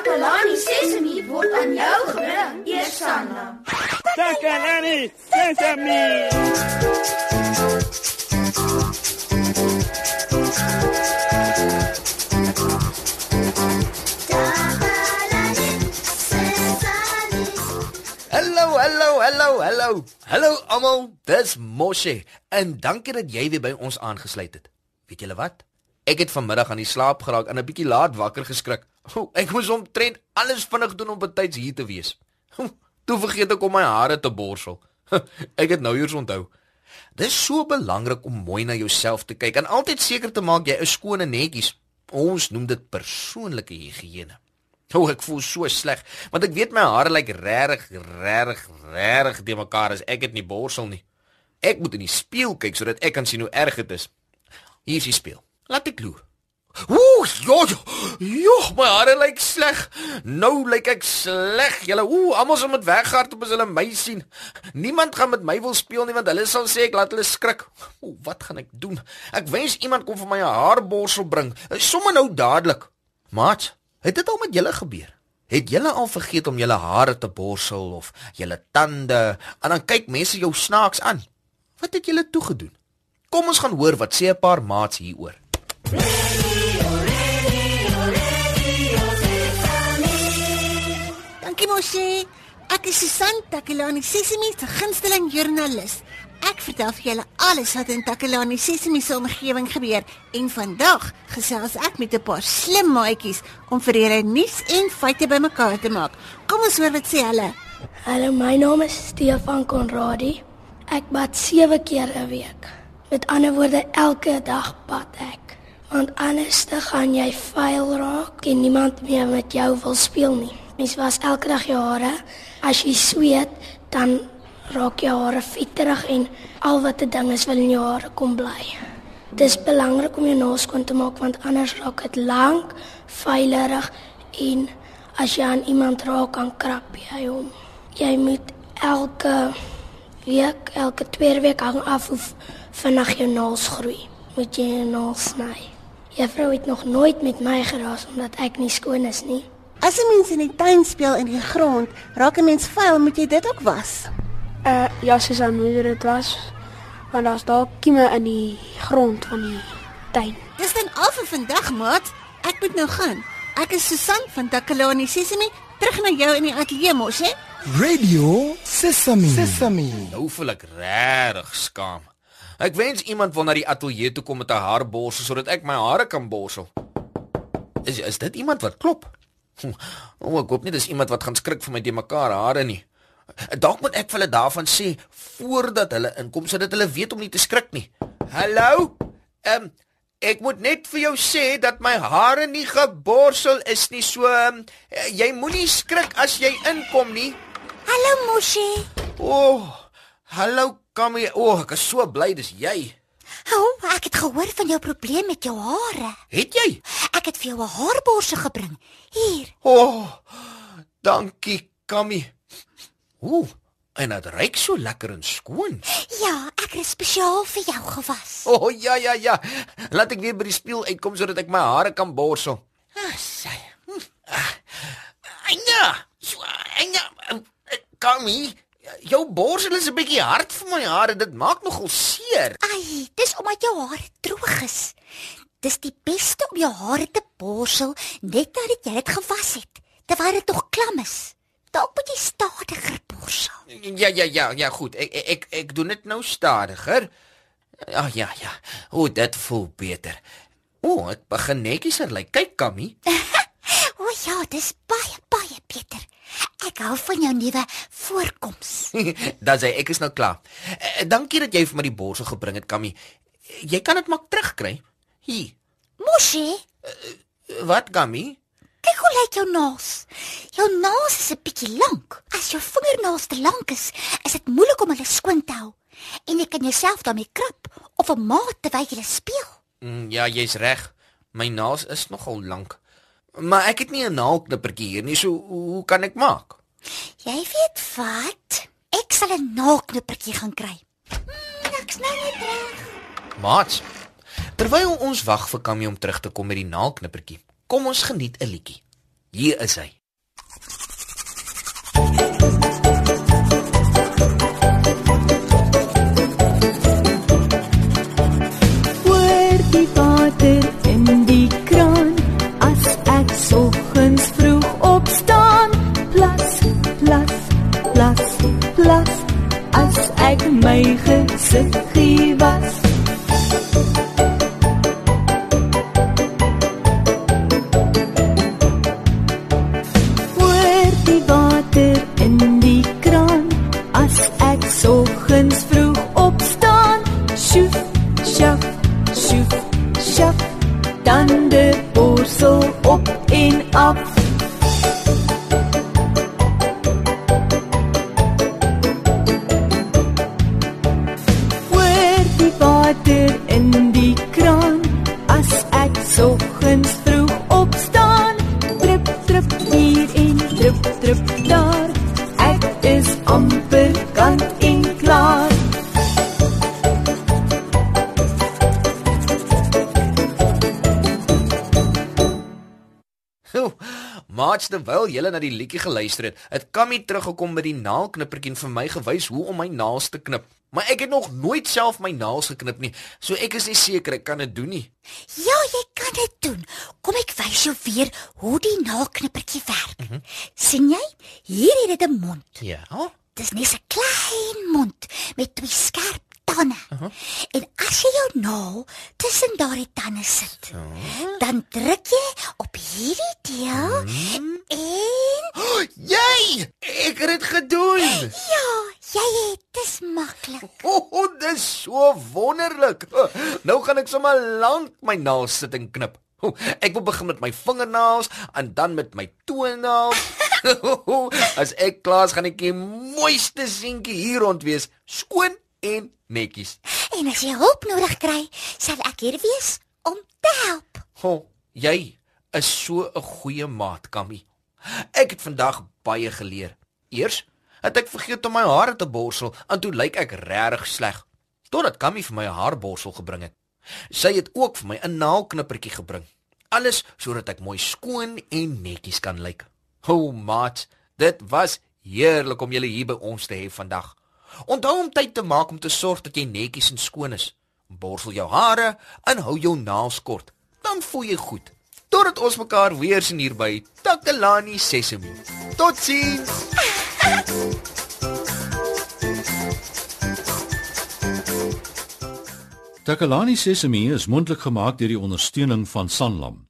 Takalani Sesemi word aan jou gebring, Eersanna. Takalani Sesemi. Hallo, hallo, hallo, hallo. Hallo almal, dis Moshe en dankie dat jy weer by ons aangesluit het. Weet julle wat? Ek het vanmiddag aan die slaap geraak en 'n bietjie laat wakker geskrik. O, ek moes omtrent alles vinnig doen om betyds hier te wees. Toe vergeet ek om my hare te borsel. Ek het nou eers onthou. Dis so belangrik om mooi na jouself te kyk en altyd seker te maak jy is skoon en netjies. Ons noem dit persoonlike higiëne. O, ek voel so sleg, want ek weet my hare lyk regtig, regtig, regtig de mekaar as ek dit nie borsel nie. Ek moet in die spieël kyk sodat ek kan sien hoe erg dit is. Hier is die spieël. Laat ek loer. Ooh, jo, jo, jo, my hare lyk sleg. Nou lyk ek sleg. Julle, ooh, almal sal met weghardop as hulle my sien. Niemand gaan met my wil speel nie want hulle sal sê ek laat hulle skrik. Ooh, wat gaan ek doen? Ek wens iemand kom vir my 'n haarborsel bring. Sommige nou dadelik. Maat, het dit al met julle gebeur? Het julle al vergeet om julle hare te borsel of julle tande en dan kyk mense jou snaaks aan? Wat het julle toe gedoen? Kom ons gaan hoor wat sê 'n paar maats hieroor. Moshe. Ek is Susan Takelani Sesimi se gunsteling joernalis. Ek vertel vir julle alles wat in Takelani Sesimi se omgewing gebeur en vandag gesels ek met 'n paar slim maatjies om vir julle nuus en feite bymekaar te maak. Kom ons hoor wat sê hulle. Hallo, my naam is Stefan Konradi. Ek bad 7 keer 'n week. Met ander woorde, elke dag bad ek. Want anders dan gaan jy vuil raak en niemand meer met jou wil speel nie. Mens was elke dag jou hare. As jy sweet, dan raak jou hare vetterig en al wat 'n ding is wil in jou hare kom bly. Dis belangrik om jou naels skoon te maak want anders raak dit lank, vuilerig en as jy aan iemand raak, kan krap jy hom. Jy moet elke week, elke tweede week hang af hoe vinnig jou naels groei. Moet jy jou naels sny. Juffrou het nog nooit met my geraas omdat ek nie skoon is nie. As 'n mens in die tuin speel in die grond, raak 'n mens vuil, moet jy dit ook was. Uh ja, soos aan moeder dit was. Want daar's daar kieme in die grond van die tuin. Dis dan al vir vandag, maat. Ek moet nou gaan. Ek is Susan van Takalani Sesimi, terug na jou in die ateljee mos, hè? Radio Sesame. Sesame. Nou voel ek regtig skaam. Ek wens iemand wil na die ateljee toe kom met 'n haarborsel sodat ek my hare kan borsel. Is is dit iemand wat klop? O, oh, ek hoop nie dis iemand wat gaan skrik vir my de mekaar hare nie. Dalk moet ek vir hulle daarvan sê voordat hulle inkom sodat hulle weet om nie te skrik nie. Hallo? Ehm um, ek moet net vir jou sê dat my hare nie geborsel is nie. So um, jy moenie skrik as jy inkom nie. Hallo Moshe. O, oh, hallo Kamie. O, oh, ek is so bly dis jy. O, oh, ek het gehoor van jou probleem met jou hare. Het jy? Ek het vir jou 'n haarborsel gebring. Hier. O, oh, dankie Kamie. Ooh, en dit ruik so lekker en skoon. Ja, ek het spesiaal vir jou gewas. O, oh, ja ja ja. Laat ek weer by die spieël uitkom sodat ek my hare kan borsel. Ah, sy. Hm. Ah, Anja, so Anja, Kamie, jou borsel is 'n bietjie hard vir my hare. Dit maak nogal seer. Ai, dis omdat jou hare droog is. Dis die beste om jou hare te borsel net nadat jy dit gewas het, terwyl dit nog klam is. Dalk moet jy stadiger borsel. Ja ja ja, ja goed. Ek ek ek, ek doen dit nou stadiger. Ag oh, ja ja. O, dit voel beter. O, ek begin netjies lyk. Kyk, Kammy. o ja, dis baie baie beter. Ek hou van jou nuwe voorkoms. Dan sê ek is nou klaar. Eh, dankie dat jy vir my die borsel gebring het, Kammy. Jy kan dit maak terugkry. Hier. Moshi, Wat, Kammy? kyk hoe lyk jou naels. Jou naels is 'n bietjie lank. As jou vingernaels te lank is, is dit moeilik om hulle skoon te hou. En jy kan jouself daarmee krap of 'n maat terwyl jy speel. Mm, ja, jy's reg. My naels is nogal lank. Maar ek het nie 'n naalknippertjie hier nie, so hoe kan ek maak? Jy weet wat? Ek sal 'n naalknippertjie gaan kry. Hmm, ek's nou net reg. Maats. Terwyl ons wag vir Kammy om terug te kom met die naalknippertjie, kom ons geniet 'n liedjie. Hier is hy. En af Oor die water in die kraan. As ek soggens vroeg opstaan trip trip hier en trip trip daar Maats terwyl julle na die liedjie geluister het, het Kammy teruggekom met die naalknippertjie en vir my gewys hoe om my naels te knip. Maar ek het nog nooit self my naels geknip nie, so ek is nie seker ek kan dit doen nie. Ja, jy kan dit doen. Kom ek wys jou weer hoe die naalknippertjie werk. Mm -hmm. sien jy? Hier het dit 'n mond. Ja. Dis net 'n klein mond met twee skerp tande. Uh -huh. En as jy jou naal tussen daardie tande sit, uh -huh. dan druk jy op hierdie deel uh -huh. en oh, jy, ek het dit gedoen. Ja, jy het dis maklik. O, oh, dis so wonderlik. Nou gaan ek sommer lank my naels sit en knip. Ek wil begin met my vingernaels en dan met my toenaels. As ek klaar is, gaan ek die mooiste seentjie hier rond wees, skoon en netjies. En as jy hulp nodig kry, sal ek hier wees om te help. Ho, jy is so 'n goeie maat, Kammy. Ek het vandag baie geleer. Eers het ek vergeet om my hare te borsel en toe lyk ek regtig sleg. Totdat Kammy vir my 'n haarborsel gebring het. Sy het ook vir my 'n naalknippertjie gebring. Alles sodat ek mooi skoon en netjies kan lyk. Ho, maat, dit was heerlik om julle hier by ons te hê vandag. Onthou om tyd te maak om te sorg dat jy netjies en skoon is. Borsel jou hare en hou jou naels kort. Dan voel jy goed. Totdat ons mekaar weer sien hier by Takalani Sesemi. Totsiens. Takalani Sesemi is mondelik gemaak deur die ondersteuning van Sanlam.